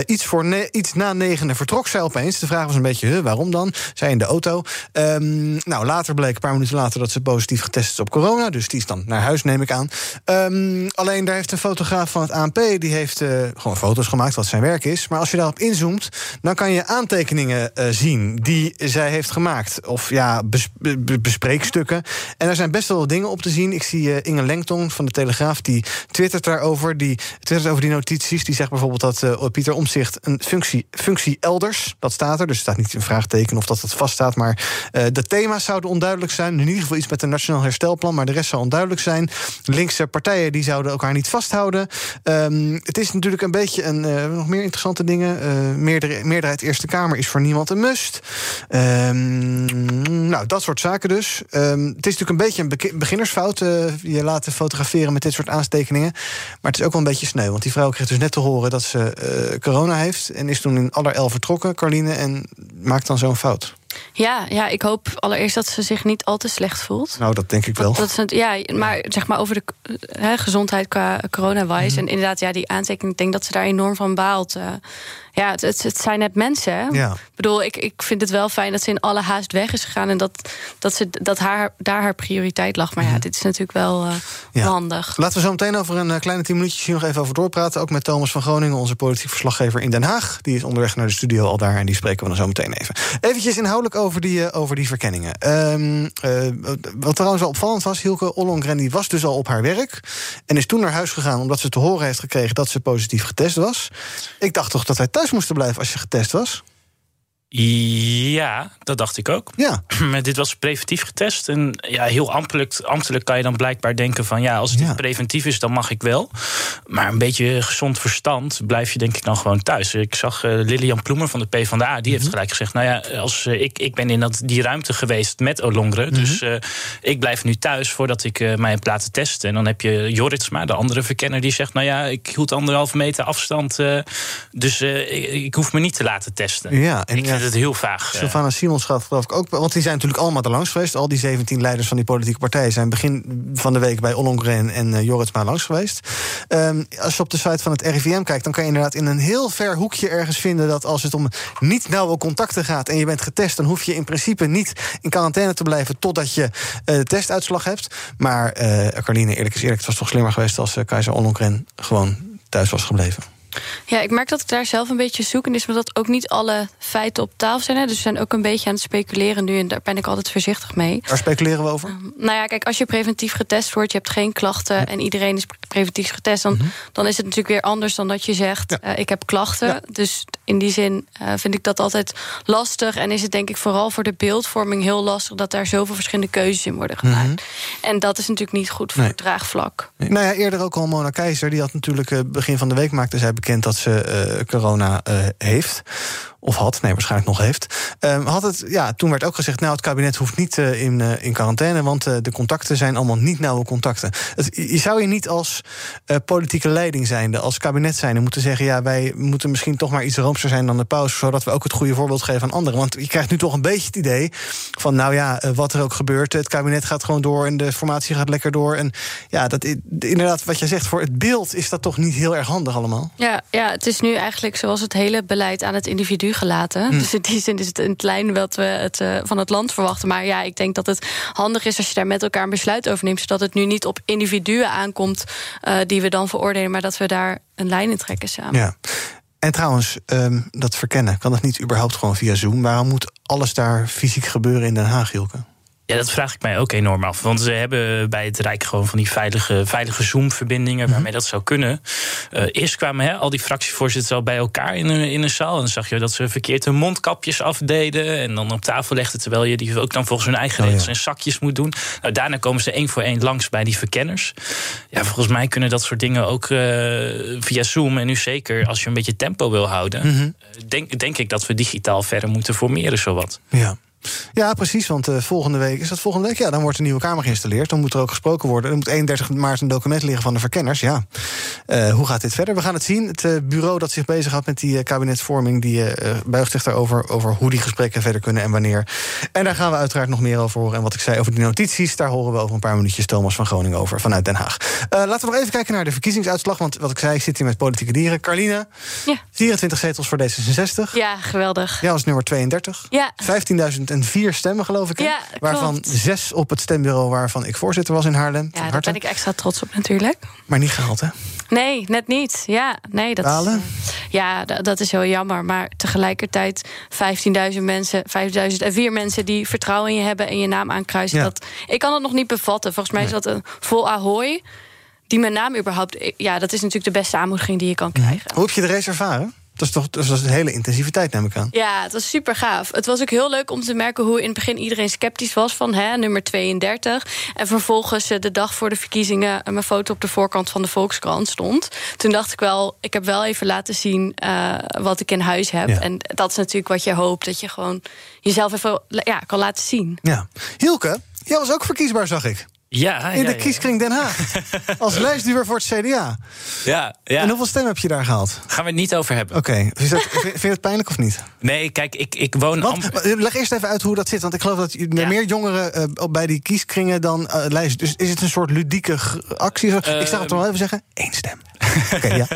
Iets, voor iets na negenen vertrok zij opeens. De vraag was een beetje, waarom dan? Zij in de auto. Ehm, nou, later bleek, een paar minuten later, dat ze positief getest is op corona. Dus die is dan naar huis, neem ik aan. Ehm, alleen daar heeft een fotograaf van het ANP... die heeft eh, gewoon foto's gemaakt, wat zijn werk is. Maar als je daarop inzoomt, dan kan je aantekeningen eh, zien... die zij heeft gemaakt. Of ja, bes- be- bespreekstukken. En er zijn best wel dingen op te zien. Ik zie eh, Inge Lengtong van de Telegraaf, die twittert daarover. Die twittert over die notities. Die zegt bijvoorbeeld dat Pieter Omzicht een functie, functie elders, dat staat er. Dus staat niet een vraagteken of dat het vaststaat. Maar eh, de thema's zouden onduidelijk zijn. In ieder geval iets met een nationaal herstelplan, maar de rest zou onduidelijk zijn. Linkse partijen die zouden elkaar niet vasthouden. Ehm, het is natuurlijk een beetje een, eh, nog meer interessante dingen. Eh meerdere, meerderheid Eerste Kamer is voor niemand een must. Ehm, nou, dat soort zaken dus. Ehm, het is natuurlijk een beetje een beginnersfout. je laten fotograferen met dit soort aanstekingen. Maar het is ook wel een beetje sneu. Want die vrouw kreeg dus net te horen dat ze corona heeft. En is toen in allerijl vertrokken, Carline. En maakt dan zo'n fout. Ja, ja, ik hoop allereerst dat ze zich niet al te slecht voelt. Nou, dat denk ik wel. Dat is ja, maar zeg maar over de gezondheid qua corona-wise. Mhm. En inderdaad, ja, die aantekening, ik denk dat ze daar enorm van baalt. Eh, ja, het, het, het zijn net mensen. hè. Ja. Ik bedoel, ik, ik vind het wel fijn dat ze in alle haast weg is gegaan. En dat, dat, ze, dat haar, daar haar prioriteit lag. Maar ja, dit is natuurlijk wel eh, Ja. handig. Laten we zo meteen over een eh, kleine tien minuutjes hier nog even over doorpraten. Ook met Thomas van Groningen, onze politiek verslaggever in Den Haag. Die is onderweg naar de studio al daar en die spreken we dan zo meteen even. Eventjes inhoudelijk over die, eh, over die verkenningen. Ehm, eh, wat trouwens wel opvallend was, Hilke Ollongren die was dus al op haar werk... en is toen naar huis gegaan omdat ze te horen heeft gekregen... dat ze positief getest was. Ik dacht toch dat wij thuis moesten blijven als je getest was? Ja, dat dacht ik ook. Ja. Maar dit was preventief getest. En ja, heel ambtelijk, ambtelijk kan je dan blijkbaar denken van... ja, als dit preventief is, dan mag ik wel. Maar een beetje gezond verstand blijf je denk ik dan gewoon thuis. Ik zag eh, Lilian Ploemer van de PvdA, die heeft Mhm. gelijk gezegd... nou ja, als, eh, ik, ik ben in dat, die ruimte geweest met Olongren... Mhm. dus eh, ik blijf nu thuis voordat ik mij heb laten testen. En dan heb je Joritsma, de andere verkenner, die zegt... nou ja, ik hield anderhalve meter afstand... dus ik, ik hoef me niet te laten testen. Ja, en ik ja, vind het heel vaag. eh. Sylvana Simons gaat geloof ik ook... want die zijn natuurlijk allemaal er langs geweest. Al die 17 leiders van die politieke partijen... zijn begin van de week bij Ollongren en uh, Joritsma langs geweest. Um, als je op de site van het RIVM kijkt... dan kan je inderdaad in een heel ver hoekje ergens vinden... dat als het om niet nauwe contacten gaat en je bent getest... dan hoef je in principe niet in quarantaine te blijven... totdat je uh, de testuitslag hebt. Maar uh, Carline, eerlijk is eerlijk, het was toch slimmer geweest... als Keizer Ollongren gewoon thuis was gebleven. Ja, ik merk dat ik daar zelf een beetje zoekend is, dat ook niet alle feiten op tafel zijn. Hè. Dus we zijn ook een beetje aan het speculeren nu en daar ben ik altijd voorzichtig mee. Waar speculeren we over? Um, nou ja, kijk, als je preventief getest wordt, je hebt geen klachten ja. en iedereen is preventief getest, dan, mm -hmm. dan is het natuurlijk weer anders dan dat je zegt: ja. uh, ik heb klachten. Ja. Dus in die zin uh, vind ik dat altijd lastig en is het denk ik vooral voor de beeldvorming heel lastig dat daar zoveel verschillende keuzes in worden gemaakt. Mm -hmm. En dat is natuurlijk niet goed voor nee. het draagvlak. Nee. Nou ja, eerder ook al Mona Keizer, die had natuurlijk uh, begin van de week maakte zij bekend dat ze uh, corona uh, heeft. Of had, nee, waarschijnlijk nog heeft. Um, had het, ja, toen werd ook gezegd, nou, het kabinet hoeft niet uh, in, in quarantaine, want de contacten zijn allemaal niet nauwe contacten. Je zou je niet als politieke leiding zijnde, als kabinet zijnde, moeten zeggen, ja, wij moeten misschien toch maar iets roomser zijn dan de paus, zodat we ook het goede voorbeeld geven aan anderen. Want je krijgt nu toch een beetje het idee van, nou ja, wat er ook gebeurt, het kabinet gaat gewoon door en de formatie gaat lekker door. En ja, dat inderdaad, wat jij zegt, voor het beeld is dat toch niet heel erg handig allemaal. Ja, ja het is nu eigenlijk zoals het hele beleid aan het individu gelaten. Hm. Mm. Dus in die zin is het het lijn wat we het, uh, van het land verwachten. Maar ja, ik denk dat het handig is als je daar met elkaar een besluit over neemt. Zodat het nu niet op individuen aankomt uh, die we dan veroordelen. Maar dat we daar een lijn in trekken samen. Ja. En trouwens, um, dat verkennen, kan dat niet überhaupt gewoon via Zoom? Waarom moet alles daar fysiek gebeuren in Den Haag, Hilke? Ja, dat vraag ik mij ook enorm af. Want ze hebben bij het Rijk gewoon van die veilige, veilige Zoom-verbindingen Mhm. waarmee dat zou kunnen. Eh, eerst kwamen hè, al die fractievoorzitters al bij elkaar in een, in een zaal. En dan zag je dat ze verkeerd hun mondkapjes afdeden. En dan op tafel legden. Terwijl je die ook dan volgens hun eigen regels in zakjes moet doen. Nou, daarna komen ze één voor één langs bij die verkenners. Ja, volgens mij kunnen dat soort dingen ook eh, via Zoom. En nu zeker als je een beetje tempo wil houden. Mhm. eh, denk, denk ik dat we digitaal verder moeten formeren, zowat. Ja. Ja, precies. Want eh, volgende week, is dat volgende week? Ja, dan wordt een nieuwe Kamer geïnstalleerd. Dan moet er ook gesproken worden. Er moet 31 maart een document liggen van de verkenners. Ja. Eh, hoe gaat dit verder? We gaan het zien. Het eh, bureau dat zich bezighoudt met die kabinetsvorming... die buigt zich daarover over hoe die gesprekken verder kunnen en wanneer. En daar gaan we uiteraard nog meer over horen. En wat ik zei over die notities... daar horen we over een paar minuutjes Thomas van Groningen over vanuit Den Haag. Laten we nog even kijken naar de verkiezingsuitslag. Want wat ik zei, ik zit hier met politieke dieren. Carline, Ja. 24 zetels voor D66. Ja, geweldig. Ja, als nummer 32. Ja. 15.004 stemmen, geloof ik. hè? Ja, waarvan zes op het stembureau waarvan ik voorzitter was in Haarlem. Ja, daar ben ik extra trots op natuurlijk. Maar niet gehaald, hè? Nee, net niet. Ja, nee, dat? Is, ja, d- dat is heel jammer. Maar tegelijkertijd 15.000 mensen, 5.004 mensen die vertrouwen in je hebben en je naam aankruisen. Ja. Dat, ik kan het nog niet bevatten. Volgens mij is dat een vol ahoy. Die mijn naam überhaupt. Ja, dat is natuurlijk de beste aanmoediging die je kan krijgen. Hoe heb je de race ervaren? Dat is toch dat is een hele intensiviteit, neem ik aan. Ja, het was super gaaf. Het was ook heel leuk om te merken hoe in het begin iedereen sceptisch was van hè, nummer 32. En vervolgens eh, de dag voor de verkiezingen eh, mijn foto op de voorkant van de Volkskrant stond. Toen dacht ik wel, ik heb wel even laten zien eh, wat ik in huis heb. Ja. En dat is natuurlijk wat je hoopt, dat je gewoon jezelf even ja, kan laten zien. Ja. Hielke, jij was ook verkiesbaar, zag ik. Ja, In de ja. kieskring Den Haag. Als lijstduwer voor het CDA. Ja, ja. En hoeveel stemmen heb je daar gehaald? Gaan we het niet over hebben. Oké, vind je het pijnlijk of niet? Nee, kijk, ik, ik woon... Want, leg eerst even uit hoe dat zit. Want ik geloof dat er meer jongeren op- bij die kieskringen dan eh lijst. Dus is het een soort ludieke actie? ik Ehm. zou het wel even zeggen. Eén stem. Oké, ja.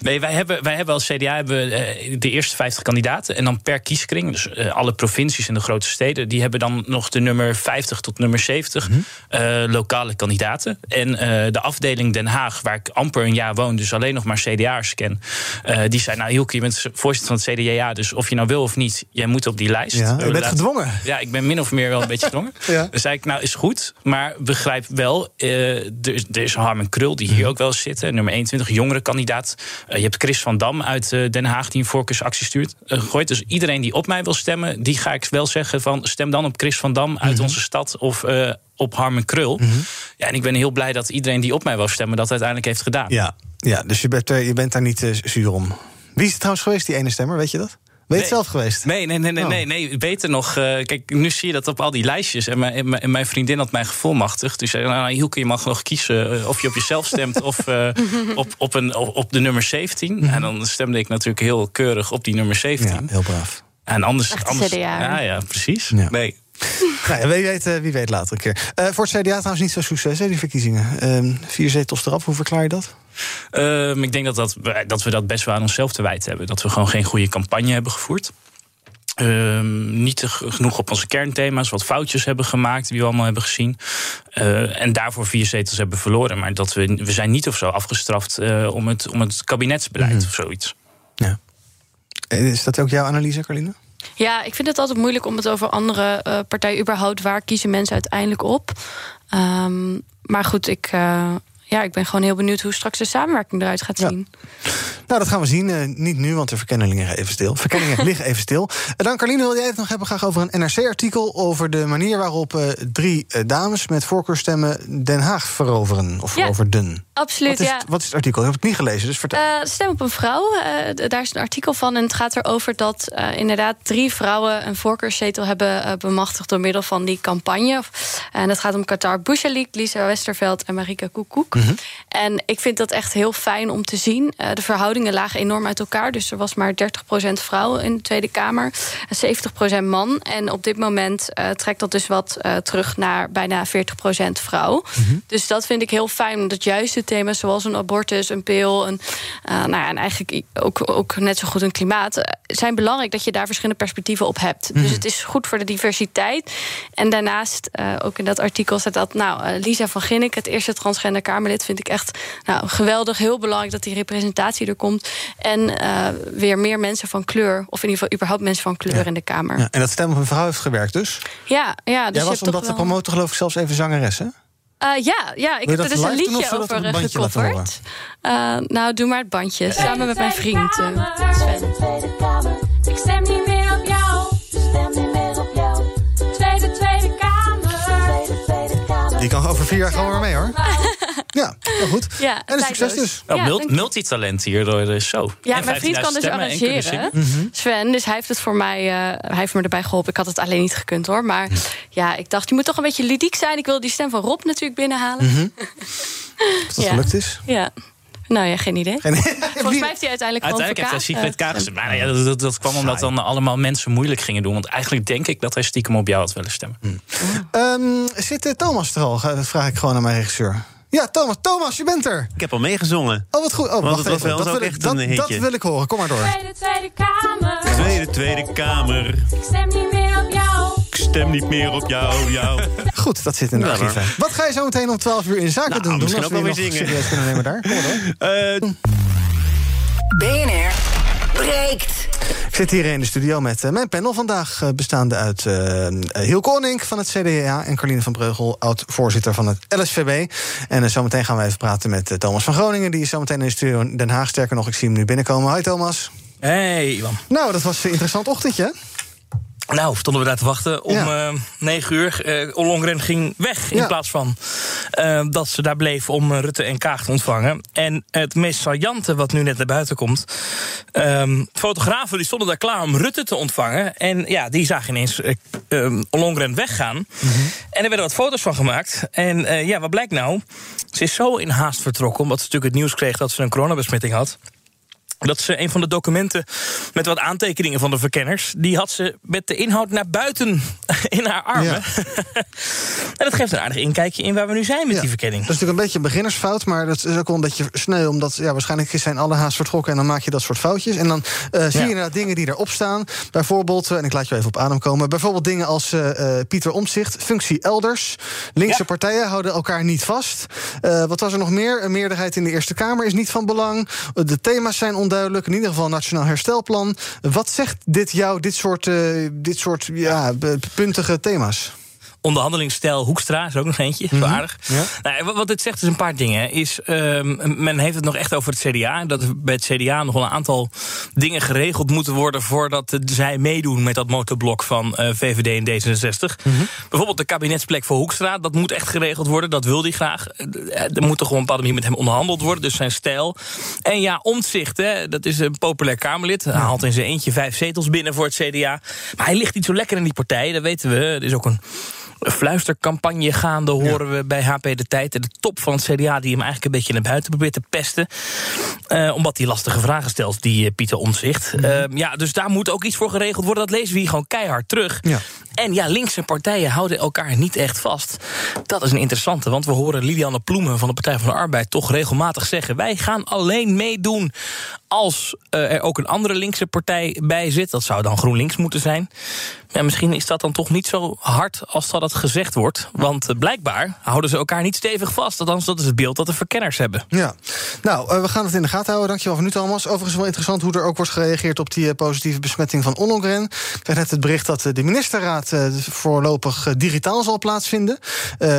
Nee, wij hebben, wij hebben als CDA hebben, we, eh, de eerste 50 kandidaten. En dan per kieskring, dus alle provincies en de grote steden... die hebben dan nog de nummer 50 tot nummer 70 Mhm. eh, lokale kandidaten. En eh, de afdeling Den Haag, waar ik amper een jaar woon... dus alleen nog maar CDA'ers ken... eh, die zei, nou Hielke, je bent voorzitter van het CDA... dus of je nou wil of niet, jij moet op die lijst. Ja, je bent gedwongen. Ja, ik ben min of meer wel een beetje gedwongen. Ja. Dan zei ik, nou is goed, maar begrijp wel... eh, er, er is Harmen Krul, die hier ook wel zit, nummer 21, jongere kandidaat. Je hebt Chris van Dam uit Den Haag die een voorkeursactie stuurt. gegooid. Dus iedereen die op mij wil stemmen, die ga ik wel zeggen van... stem dan op Chris van Dam uit onze stad of eh, op Harmen Krul. Ja, en ik ben heel blij dat iedereen die op mij wil stemmen... dat uiteindelijk heeft gedaan. Ja, ja dus je bent, er- je bent daar niet eh, zuur om. Wie is het trouwens geweest, die ene stemmer? Weet je dat? Ben je het zelf geweest? Nee, nee, nee, nee, Oh. nee, nee. Beter nog. eh, kijk, nu zie je dat op al die lijstjes. En mijn, en mijn- en mijn vriendin had mij gevolmachtigd. Dus zei, nou, Hielke, je mag nog kiezen eh, of je op jezelf stemt... of eh, op, op, een, op, op de nummer 17. En dan stemde ik natuurlijk heel keurig op die nummer 17. Mhm. Ja, heel braaf. En anders... Echt anders CDA, ja, ja, precies. Ja. Nee. Nou, ja, wie, weet, eh, wie weet later een keer. Eh, voor het CDA trouwens niet zo succes, hè, die verkiezingen. Ehm, vier zetels eraf, hoe verklaar je dat? Ehm, ik denk dat, dat, we- dat we dat best wel aan onszelf te wijten hebben. Dat we gewoon geen goede campagne hebben gevoerd. Ehm, niet genoeg op onze kernthema's, wat foutjes hebben gemaakt, die we allemaal hebben gezien. Eh, en daarvoor vier zetels hebben verloren. Maar dat we, we zijn niet of zo afgestraft om, het, om het kabinetsbeleid of zoiets. Eh, Is dat ook jouw analyse, Carline? Ja, ik vind het altijd moeilijk om het over andere eh, partijen überhaupt. Waar kiezen mensen uiteindelijk op? Ehm, maar goed, ik, eh, ja, ik ben gewoon heel benieuwd hoe straks de samenwerking eruit gaat zien. Nou, dat gaan we zien. Eh, niet nu, want de verkenningen liggen even stil. Verkenningen liggen even stil. En dan, Carline, wil jij het nog hebben graag over een NRC-artikel... over de manier waarop eh, drie eh, dames met voorkeurstemmen Den Haag veroveren. Of Ja, veroverden. Absoluut, Wat is, ja. het, wat is het artikel? Ik heb het niet gelezen, dus vertel. Eh, Stem op een vrouw. eh, daar is een artikel van. En het gaat erover dat eh, inderdaad drie vrouwen een voorkeurszetel hebben eh, bemachtigd door middel van die campagne. En dat gaat om Qatar Bouchalik, Lisa Westerveld en Marika Koekoek. En ik vind dat echt heel fijn om te zien. Eh, de verhoudingen lagen enorm uit elkaar. Dus er was maar 30% vrouwen in de Tweede Kamer. En 70% man. En op dit moment eh, trekt dat dus wat eh, terug naar bijna 40% vrouw. Dus dat vind ik heel fijn. Omdat juist de thema's zoals een abortus, een pil... Een, nou ja, en eigenlijk ook, ook net zo goed een klimaat... zijn belangrijk dat je daar verschillende perspectieven op hebt. Dus het is goed voor de diversiteit. En daarnaast, ook in dat artikel staat dat... nou, Lisa van Ginnik, het eerste transgender Kamerlid Kamerlid vind ik echt nou, geweldig. Heel belangrijk dat die representatie er komt. En uh, weer meer mensen van kleur, of in ieder geval überhaupt mensen van kleur in de Kamer. Ja, en dat stem op een vrouw heeft gewerkt dus? Ja, ja. Dus Jij was om dat te promoten geloof ik zelfs even zangeres, hè? Uh, ja, ja, ik heb er dus een liedje over uh, gecoverd. Uh, nou, doe maar het bandje. Samen met mijn vriend uh, Sven. Tweede Kamer, ik stem niet meer op jou. Stem niet meer op jou. Tweede, Tweede Kamer. Tweede, tweede kamer. Die kan over vier jaar gewoon weer mee, hoor. Ja, heel goed. Ja, en een succes dus. Ja, ja, multitalent hier door de show. Ja, en mijn vriend kan dus arrangeren. Sven, dus hij heeft het voor mij, uh, hij heeft me erbij geholpen. Ik had het alleen niet gekund hoor. Maar ja, ik dacht, je moet toch een beetje ludiek zijn. Ik wil die stem van Rob natuurlijk binnenhalen. Mm -hmm. Of dat gelukt is? Ja. Nou ja, geen idee. Geen... Volgens mij heeft hij uiteindelijk Uiteindelijk heeft hij Secret K gestemd. Maar ja, dat, dat, dat kwam omdat dan allemaal mensen moeilijk gingen doen. Want eigenlijk denk ik dat hij stiekem op jou had willen stemmen. Hmm. Um, zit Thomas er al? Dat vraag ik gewoon aan mijn regisseur. Ja, Thomas, Thomas, je bent er. Ik heb al meegezongen. Oh, wat goed. Oh, Want wacht het was even. wel Dat wil, ik, echt dat, een hitje. dat wil ik horen. Kom maar door. Tweede, Tweede Kamer. Tweede, Tweede Kamer. Ik stem niet meer op jou. Ik stem niet meer op jou, jou. Goed, dat zit in de Ja, archieven. hoor. Wat ga je zo meteen om 12 uur in zaken Nou, doen? misschien als ook we wel weer zingen. serieus kunnen nemen daar? Kom maar door. Eh, BNR breekt. Ik zit hier in de studio met eh, mijn panel vandaag, eh, bestaande uit eh Hiel Koning van het CDA en Carline van Breugel, oud-voorzitter van het LSVB. En zometeen gaan we even praten met Thomas van Groningen, die is zometeen in de studio in Den Haag. Sterker nog, ik zie hem nu binnenkomen. Hoi Thomas. Hey, Ivan. Nou, dat was een interessant ochtendje. Nou, stonden we daar te wachten. Om Ja. eh 9 uur. eh Ollongren ging weg. In Ja. plaats van eh, dat ze daar bleef om eh, Rutte en Kaag te ontvangen. En het meest saillante wat nu net naar buiten komt. ehm, fotografen die stonden daar klaar om Rutte te ontvangen. En ja, die zagen ineens eh, ehm, Ollongren weggaan. Mhm. En er werden wat foto's van gemaakt. En eh, ja, wat blijkt nou? Ze is zo in haast vertrokken. Omdat ze natuurlijk het nieuws kreeg dat ze een coronabesmetting had dat ze een van de documenten met wat aantekeningen van de verkenners... die had ze met de inhoud naar buiten in haar armen. en dat geeft een aardig inkijkje in waar we nu zijn met die verkenning. Dat is natuurlijk een beetje een beginnersfout, maar dat is ook wel een beetje sneu. Omdat ja, waarschijnlijk zijn alle haast vertrokken en dan maak je dat soort foutjes. En dan eh, zie je inderdaad dingen die erop staan. Bijvoorbeeld, eh, en ik laat je even op adem komen. Bijvoorbeeld dingen als eh, Pieter Omtzigt, functie elders. Linkse partijen houden elkaar niet vast. Wat was er nog meer? Een meerderheid in de Eerste Kamer is niet van belang. De thema's zijn onduidelijk. In ieder geval een nationaal herstelplan. Wat zegt dit jou, dit soort, eh, dit soort ja, puntige thema's? Onderhandelingsstijl Hoekstra is ook nog eentje, zo aardig. Ja. Nou, wat- het zegt is een paar dingen. Is, ehm, men heeft het nog echt over het CDA. Dat er bij het CDA nog wel een aantal dingen geregeld moeten worden... voordat zij meedoen met dat motorblok van eh, VVD en D66. Bijvoorbeeld de kabinetsplek voor Hoekstra. Dat moet echt geregeld worden, dat wil hij graag. Eh, Er moet toch gewoon een bepaalde manier met hem onderhandeld worden. Dus zijn stijl. En ja, Omtzigt, hè, dat is een populair Kamerlid. Hij haalt in zijn eentje vijf zetels binnen voor het CDA. Maar hij ligt niet zo lekker in die partij, dat weten we. Er is ook een fluistercampagne gaande, horen we bij HP De Tijd. De top van het CDA die hem eigenlijk een beetje naar buiten probeert te pesten. Eh, omdat hij lastige vragen stelt, die eh, Pieter Omtzigt. Eh, ja, dus daar moet ook iets voor geregeld worden. Dat lezen we hier gewoon keihard terug. Ja. En ja, linkse partijen houden elkaar niet echt vast. Dat is een interessante, want we horen Lilianne Ploemen van de Partij van de Arbeid toch regelmatig zeggen: wij gaan alleen meedoen als eh, er ook een andere linkse partij bij zit. Dat zou dan GroenLinks moeten zijn. Ja, misschien is dat dan toch niet zo hard als dat het gezegd wordt. Want eh, blijkbaar houden ze elkaar niet stevig vast. Althans, dat is het beeld dat de verkenners hebben. Ja, nou, eh, we gaan het in de gaten houden. Dankjewel voor nu, Thomas. Overigens wel interessant hoe er ook wordt gereageerd op die eh, positieve besmetting van Ollongren. Ik kreeg net het bericht dat de ministerraad eh, voorlopig digitaal zal plaatsvinden.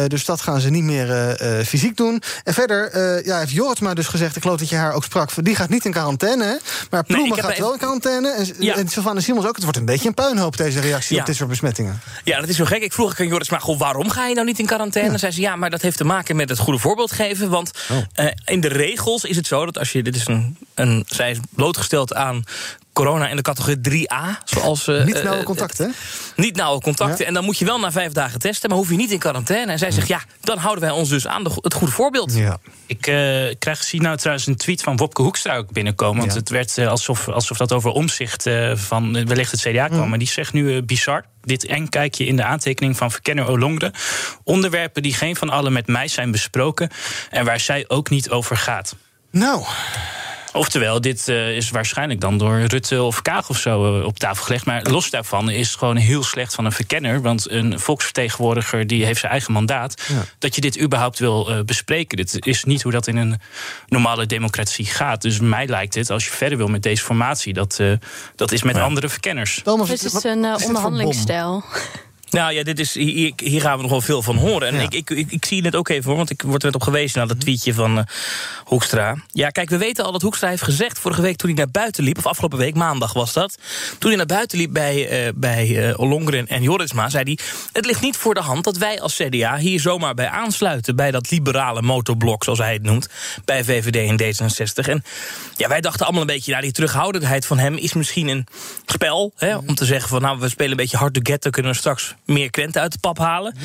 Dus dat gaan ze niet meer fysiek doen. En verder ja, heeft Jortsma dus gezegd, ik geloof dat je haar ook sprak, die gaat niet in quarantaine, hè? maar Ploemen gaat even- wel in quarantaine. En, Ja. en Sylvana Simons ook. Het wordt een beetje een puinhoop, deze reactie Ja. op dit soort besmettingen. Ja, dat is zo gek. Ik vroeg aan Joris, maar goh, waarom ga je nou niet in quarantaine? Dan zei ze, ja, maar dat heeft te maken met het goede voorbeeld geven. Want eh, in de regels is het zo dat als je... Dit is een, een, zij is blootgesteld aan corona in de categorie 3A. Zoals, eh, Niet eh, nauwe eh, contacten, hè? Niet nauwe contacten. Ja. En dan moet je wel na vijf dagen testen, maar hoef je niet in quarantaine. En zij zegt, ja, dan houden wij ons dus aan de, het goede voorbeeld. Ja. Ik eh, krijg zie nou trouwens een tweet van Wopke Hoekstra ook binnenkomen. Want Ja. het werd eh, alsof, alsof dat over omzicht eh, van eh, wellicht het CDA kwam. Mm. Maar die zegt nu eh, bizar. Dit enkijkje in de aantekening van verkenner Olongre. Onderwerpen die geen van allen met mij zijn besproken. En waar zij ook niet over gaat. Nou, Oftewel, dit eh, is waarschijnlijk dan door Rutte of Kaag of zo eh, op tafel gelegd. Maar los daarvan is het gewoon heel slecht van een verkenner. Want een volksvertegenwoordiger die heeft zijn eigen mandaat. Dat je dit überhaupt wil eh, bespreken. Dit is niet hoe dat in een normale democratie gaat. Dus mij lijkt het, als je verder wil met deze formatie, dat, eh, dat is met andere verkenners. Dit is een onderhandelingsstijl. Nou ja, dit is, hier, hier gaan we nog wel veel van horen. En ik, ik, ik, ik zie het ook even, hoor, want ik word er net op gewezen... naar dat tweetje van eh, Hoekstra. Ja, kijk, we weten al dat Hoekstra heeft gezegd... vorige week toen hij naar buiten liep, of afgelopen week, maandag was dat... toen hij naar buiten liep bij, eh bij eh, Ollongren en Jorisma... zei hij, het ligt niet voor de hand dat wij als CDA... hier zomaar bij aansluiten, bij dat liberale motorblok... zoals hij het noemt, bij VVD en D66. En ja, wij dachten allemaal een beetje... Nou, die terughoudendheid van hem is misschien een spel... Hè, om te zeggen van, nou, we spelen een beetje hard to get... dan kunnen we straks meer krenten uit de pap halen.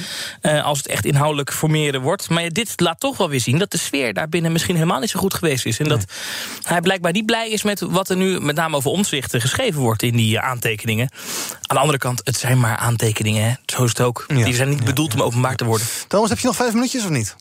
eh, als het echt inhoudelijk formeren wordt. Maar ja, dit laat toch wel weer zien dat de sfeer daarbinnen misschien helemaal niet zo goed geweest is. En dat hij blijkbaar niet blij is met wat er nu met name over omzichten geschreven wordt in die eh, aantekeningen. Aan de andere kant, het zijn maar aantekeningen. Hè? Zo is het ook. die zijn niet bedoeld om openbaar te worden. Thomas, heb je nog vijf minuutjes of niet?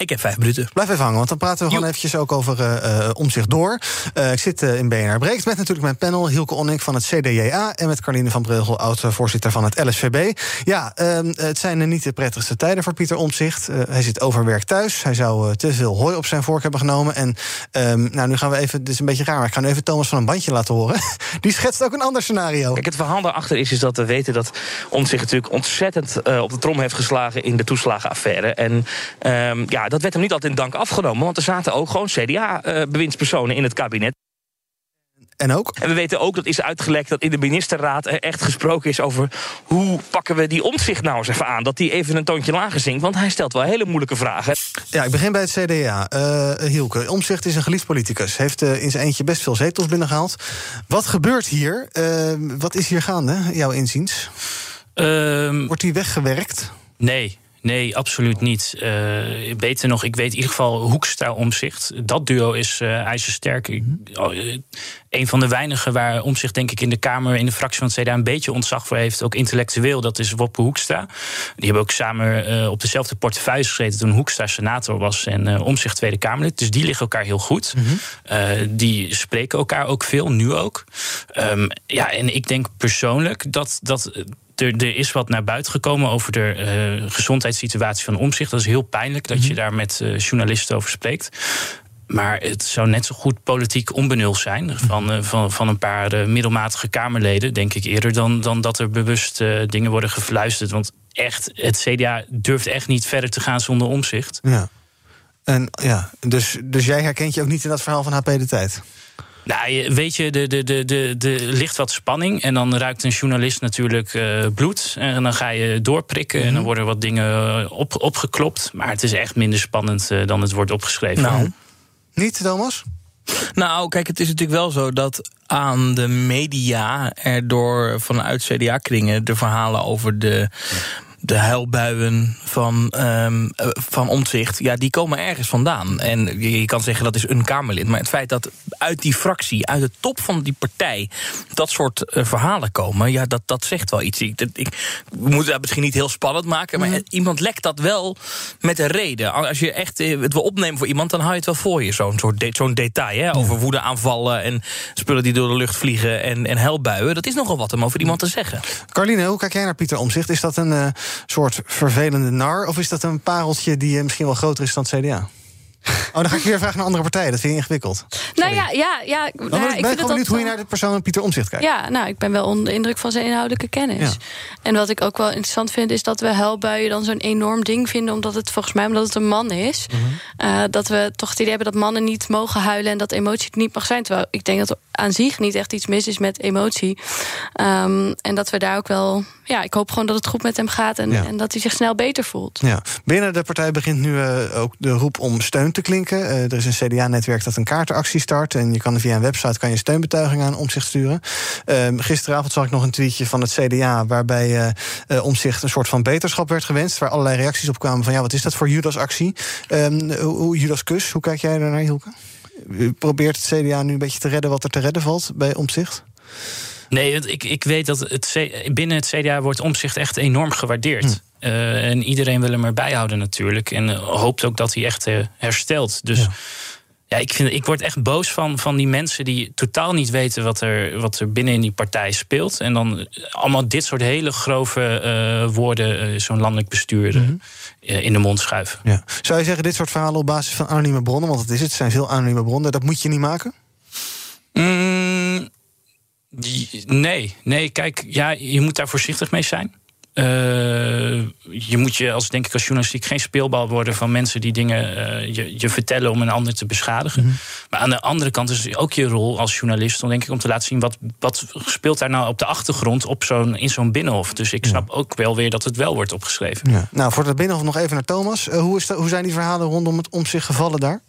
Ik heb vijf minuten. Blijf even hangen, want dan praten we gewoon eventjes ook over eh, eh, omzicht door. Eh, ik zit in BNR Breekt met natuurlijk mijn panel Hielke Onnik van het CDJA... en met Carline van Breugel, oud-voorzitter van het LSVB. Ja, ehm, het zijn niet de prettigste tijden voor Pieter Omtzigt. Eh, hij zit overwerk thuis. Hij zou te veel hooi op zijn vork hebben genomen. En ehm, nou, nu gaan we even, dit is een beetje raar... maar ik ga nu even Thomas van een bandje laten horen. Die schetst ook een ander scenario. Kijk, het verhaal daarachter is, is dat we weten dat Omtzigt natuurlijk ontzettend eh, op de trom heeft geslagen in de toeslagenaffaire. En ehm, ja, dat werd hem niet altijd in dank afgenomen, want er zaten ook gewoon CDA-bewindspersonen in het kabinet. En ook? En we weten ook, dat is uitgelekt, dat in de ministerraad er echt gesproken is over hoe pakken we die omzicht nou eens even aan. Dat die even een toontje lager zingt, want hij stelt wel hele moeilijke vragen. Ja, ik begin bij het CDA. Eh Hielke, Omzicht is een geliefd politicus. Heeft eh, in zijn eentje best veel zetels binnengehaald. Wat gebeurt hier? Eh, wat is hier gaande, jouw inziens? Wordt hij weggewerkt? Nee. Nee, absoluut niet. Eh, beter nog, ik weet in ieder geval Hoekstra omzicht. Dat duo is eh ijzersterk. Ik- oh, eh, een van de weinigen waar omzicht denk ik in de Kamer, in de fractie van het CDA een beetje ontzag voor heeft, ook intellectueel, dat is Woppe Hoekstra. Die hebben ook samen op dezelfde portefeuille gezeten toen Hoekstra senator was en omzicht Tweede Kamerlid. Dus die liggen elkaar heel goed. Eh, die spreken elkaar ook veel, nu ook. Ehm, ja, en ik denk persoonlijk dat. dat er, er is wat naar buiten gekomen over de eh, gezondheidssituatie van omzicht. Dat is heel pijnlijk dat je daar met eh, journalisten over spreekt. Maar het zou net zo goed politiek onbenul zijn van, eh, van, van een paar middelmatige Kamerleden, denk ik eerder, dan, dan dat er bewust dingen worden gefluisterd. Want echt, het CDA durft echt niet verder te gaan zonder omzicht. Ja. En, ja dus, dus jij herkent je ook niet in dat verhaal van HP de Tijd? Nou, je- weet je, er de, de, de, de, ligt wat spanning. En dan ruikt een journalist natuurlijk eh, bloed. En dan ga je doorprikken. En dan worden wat dingen eh, op, opgeklopt. Maar het is echt minder spannend eh, dan het wordt opgeschreven. Nou. Niet, Thomas? Nou, kijk, het is natuurlijk wel zo dat aan de media er door vanuit CDA-kringen de verhalen over de. De huilbuien van, eh, van omzicht, ja, die komen ergens vandaan. En je, kan zeggen dat is een Kamerlid. Maar het feit dat uit die fractie, uit de top van die partij, dat soort eh, verhalen komen, ja, dat, dat zegt wel iets. Ik, dat- ik, we moeten dat misschien niet heel spannend maken, maar eh, iemand lekt dat wel met een reden. Als je echt het wil opnemen voor iemand, dan hou je het wel voor je. Zo'n soort de- zo'n detail hè, over woedeaanvallen en spullen die door de lucht vliegen en, en helbuien. Dat is nogal wat om over iemand te zeggen. Carline, hoe kijk jij naar Pieter Omzicht? Is dat een soort vervelende nar? Of is dat een pareltje die eh, misschien wel groter is dan het CDA? Oh, dan ga ik weer vragen naar andere partijen. Dat vind je ingewikkeld. Nou ja, ja, ja, nou, ben ik ik vind gewoon benieuwd hoe je naar de persoon Pieter Omzicht kijkt. Ja, nou, ik ben wel onder de indruk van zijn inhoudelijke kennis. Ja. En wat ik ook wel interessant vind, is dat we huilbuien dan zo'n enorm ding vinden, omdat het volgens mij omdat het een man is. Mhm. Eh, dat we toch het idee hebben dat mannen niet mogen huilen en dat emotie niet mag zijn. Terwijl ik denk dat er aan zich niet echt iets mis is met emotie. Ehm, en dat we daar ook wel. Ja, ik hoop gewoon dat het goed met hem gaat en, Ja. en dat hij zich snel beter voelt. Ja. Binnen de partij begint nu eh, ook de roep om steun te klinken. Eh, er is een CDA-netwerk dat een kaartenactie start. En je kan via een website kan je steunbetuiging aan Omzicht sturen. Ehm, gisteravond zag ik nog een tweetje van het CDA... waarbij eh eh, Omzicht een soort van beterschap werd gewenst... waar allerlei reacties op kwamen van... ja, wat is dat voor Judas-actie? Ehm, hoe, hoe- Judas-kus, hoe kijk jij daar naar, Hielke? U probeert het CDA nu een beetje te redden wat er te redden valt bij Omzicht? Nee, ik, ik weet dat het C- binnen het CDA wordt omzicht echt enorm gewaardeerd. Eh, en iedereen wil hem erbij houden natuurlijk. En eh, hoopt ook dat hij echt eh, herstelt. Dus Ja, ik, vind, ik word echt boos van, van die mensen die totaal niet weten wat er, wat er binnen in die partij speelt. En dan allemaal dit soort hele grove woorden, zo'n landelijk bestuur, Mhm. in de mond schuiven. Ja. Zou je zeggen, dit soort verhalen op basis van anonieme bronnen, want dat is het, het zijn veel anonieme bronnen, dat moet je niet maken? Mm, die- nee, nee, kijk, ja, je moet daar voorzichtig mee zijn. Eh, je moet je als, denk ik, als journalistiek geen speelbal worden van mensen die dingen eh, je, je vertellen om een ander te beschadigen. Maar aan de andere kant is het ook je rol als journalist om, denk ik, om te laten zien wat, wat speelt daar nou op de achtergrond op zo'n, in zo'n binnenhof. Dus ik snap ook wel weer dat het wel wordt opgeschreven. Ja. Nou, voor het binnenhof nog even naar Thomas. Eh, hoe, is dat, hoe zijn die verhalen rondom het om zich gevallen daar?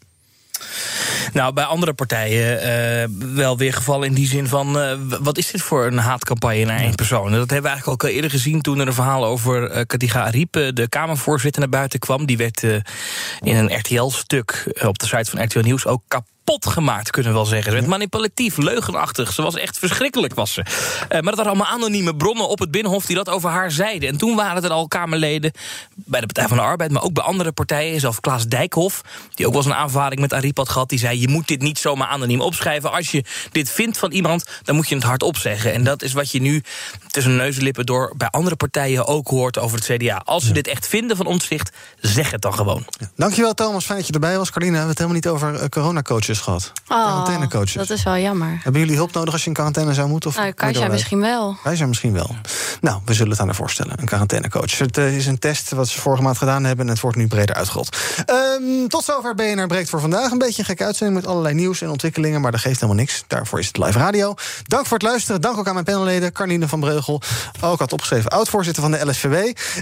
Nou, bij andere partijen eh, wel weer gevallen in die zin van... eh, wat is dit voor een haatcampagne naar één persoon? Dat hebben we eigenlijk ook al eerder gezien toen er een verhaal over eh Katiga Ariep... de Kamervoorzitter, naar buiten kwam. Die werd in een RTL-stuk op de site van RTL Nieuws ook kapot gemaakt, kunnen we wel zeggen. Ze werd manipulatief, leugenachtig. Ze was echt verschrikkelijk, was ze. Eh, maar dat waren allemaal anonieme bronnen op het Binnenhof... die dat over haar zeiden. En toen waren er al Kamerleden bij de Partij van de Arbeid... maar ook bij andere partijen, zelfs Klaas Dijkhoff... die ook wel eens een aanvaring met Ariep had gehad... die zei, je moet dit niet zomaar anoniem opschrijven. Als je dit vindt van iemand, dan moet je het hardop zeggen. En dat is wat je nu tussen neus en lippen door... bij andere partijen ook hoort over het CDA. Als ze dit echt vinden van omzicht, zeg het dan gewoon. Dankjewel Thomas, fijn dat je erbij was. Carlina, we hebben het helemaal niet over eh, coronacoaches gehad. Oh, Quarantainecoaches. dat is wel jammer. Hebben jullie hulp nodig als je in quarantaine zou moeten? Of Nou, Kajsa eruit? misschien wel. Wij zijn misschien wel. Nou, we zullen het aan haar voorstellen, een quarantainecoach. Het eh, is een test wat ze vorige maand gedaan hebben... en het wordt nu breder uitgerold. Ehm, tot zover BNR Breekt voor vandaag. Een beetje een gekke uitzending met allerlei nieuws en ontwikkelingen... maar dat geeft helemaal niks. Daarvoor is het live radio. Dank voor het luisteren. Dank ook aan mijn panelleden. Carline van Breugel, ook had opgeschreven... oud-voorzitter van de LSVW.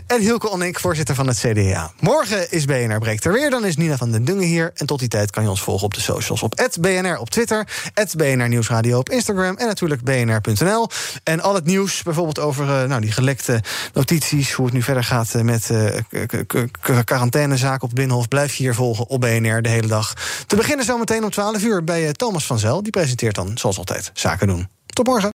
En Hilke Onink, voorzitter van het CDA. Morgen is BNR Breekt er weer. Dan is Nina van den Dungen hier. En tot die tijd kan je ons volgen op de socials. Op BNR op Twitter, BNR Nieuwsradio op Instagram... en natuurlijk bnr.nl. En al het nieuws, bijvoorbeeld over eh, nou, die gelekte notities... hoe het nu verder gaat eh, met eh, k- k- k- quarantainezaken op Binnenhof... blijf je hier volgen op BNR de hele dag. Te beginnen zometeen om 12 uur bij Thomas van Zel. Die presenteert dan, zoals altijd, Zaken doen. Tot morgen.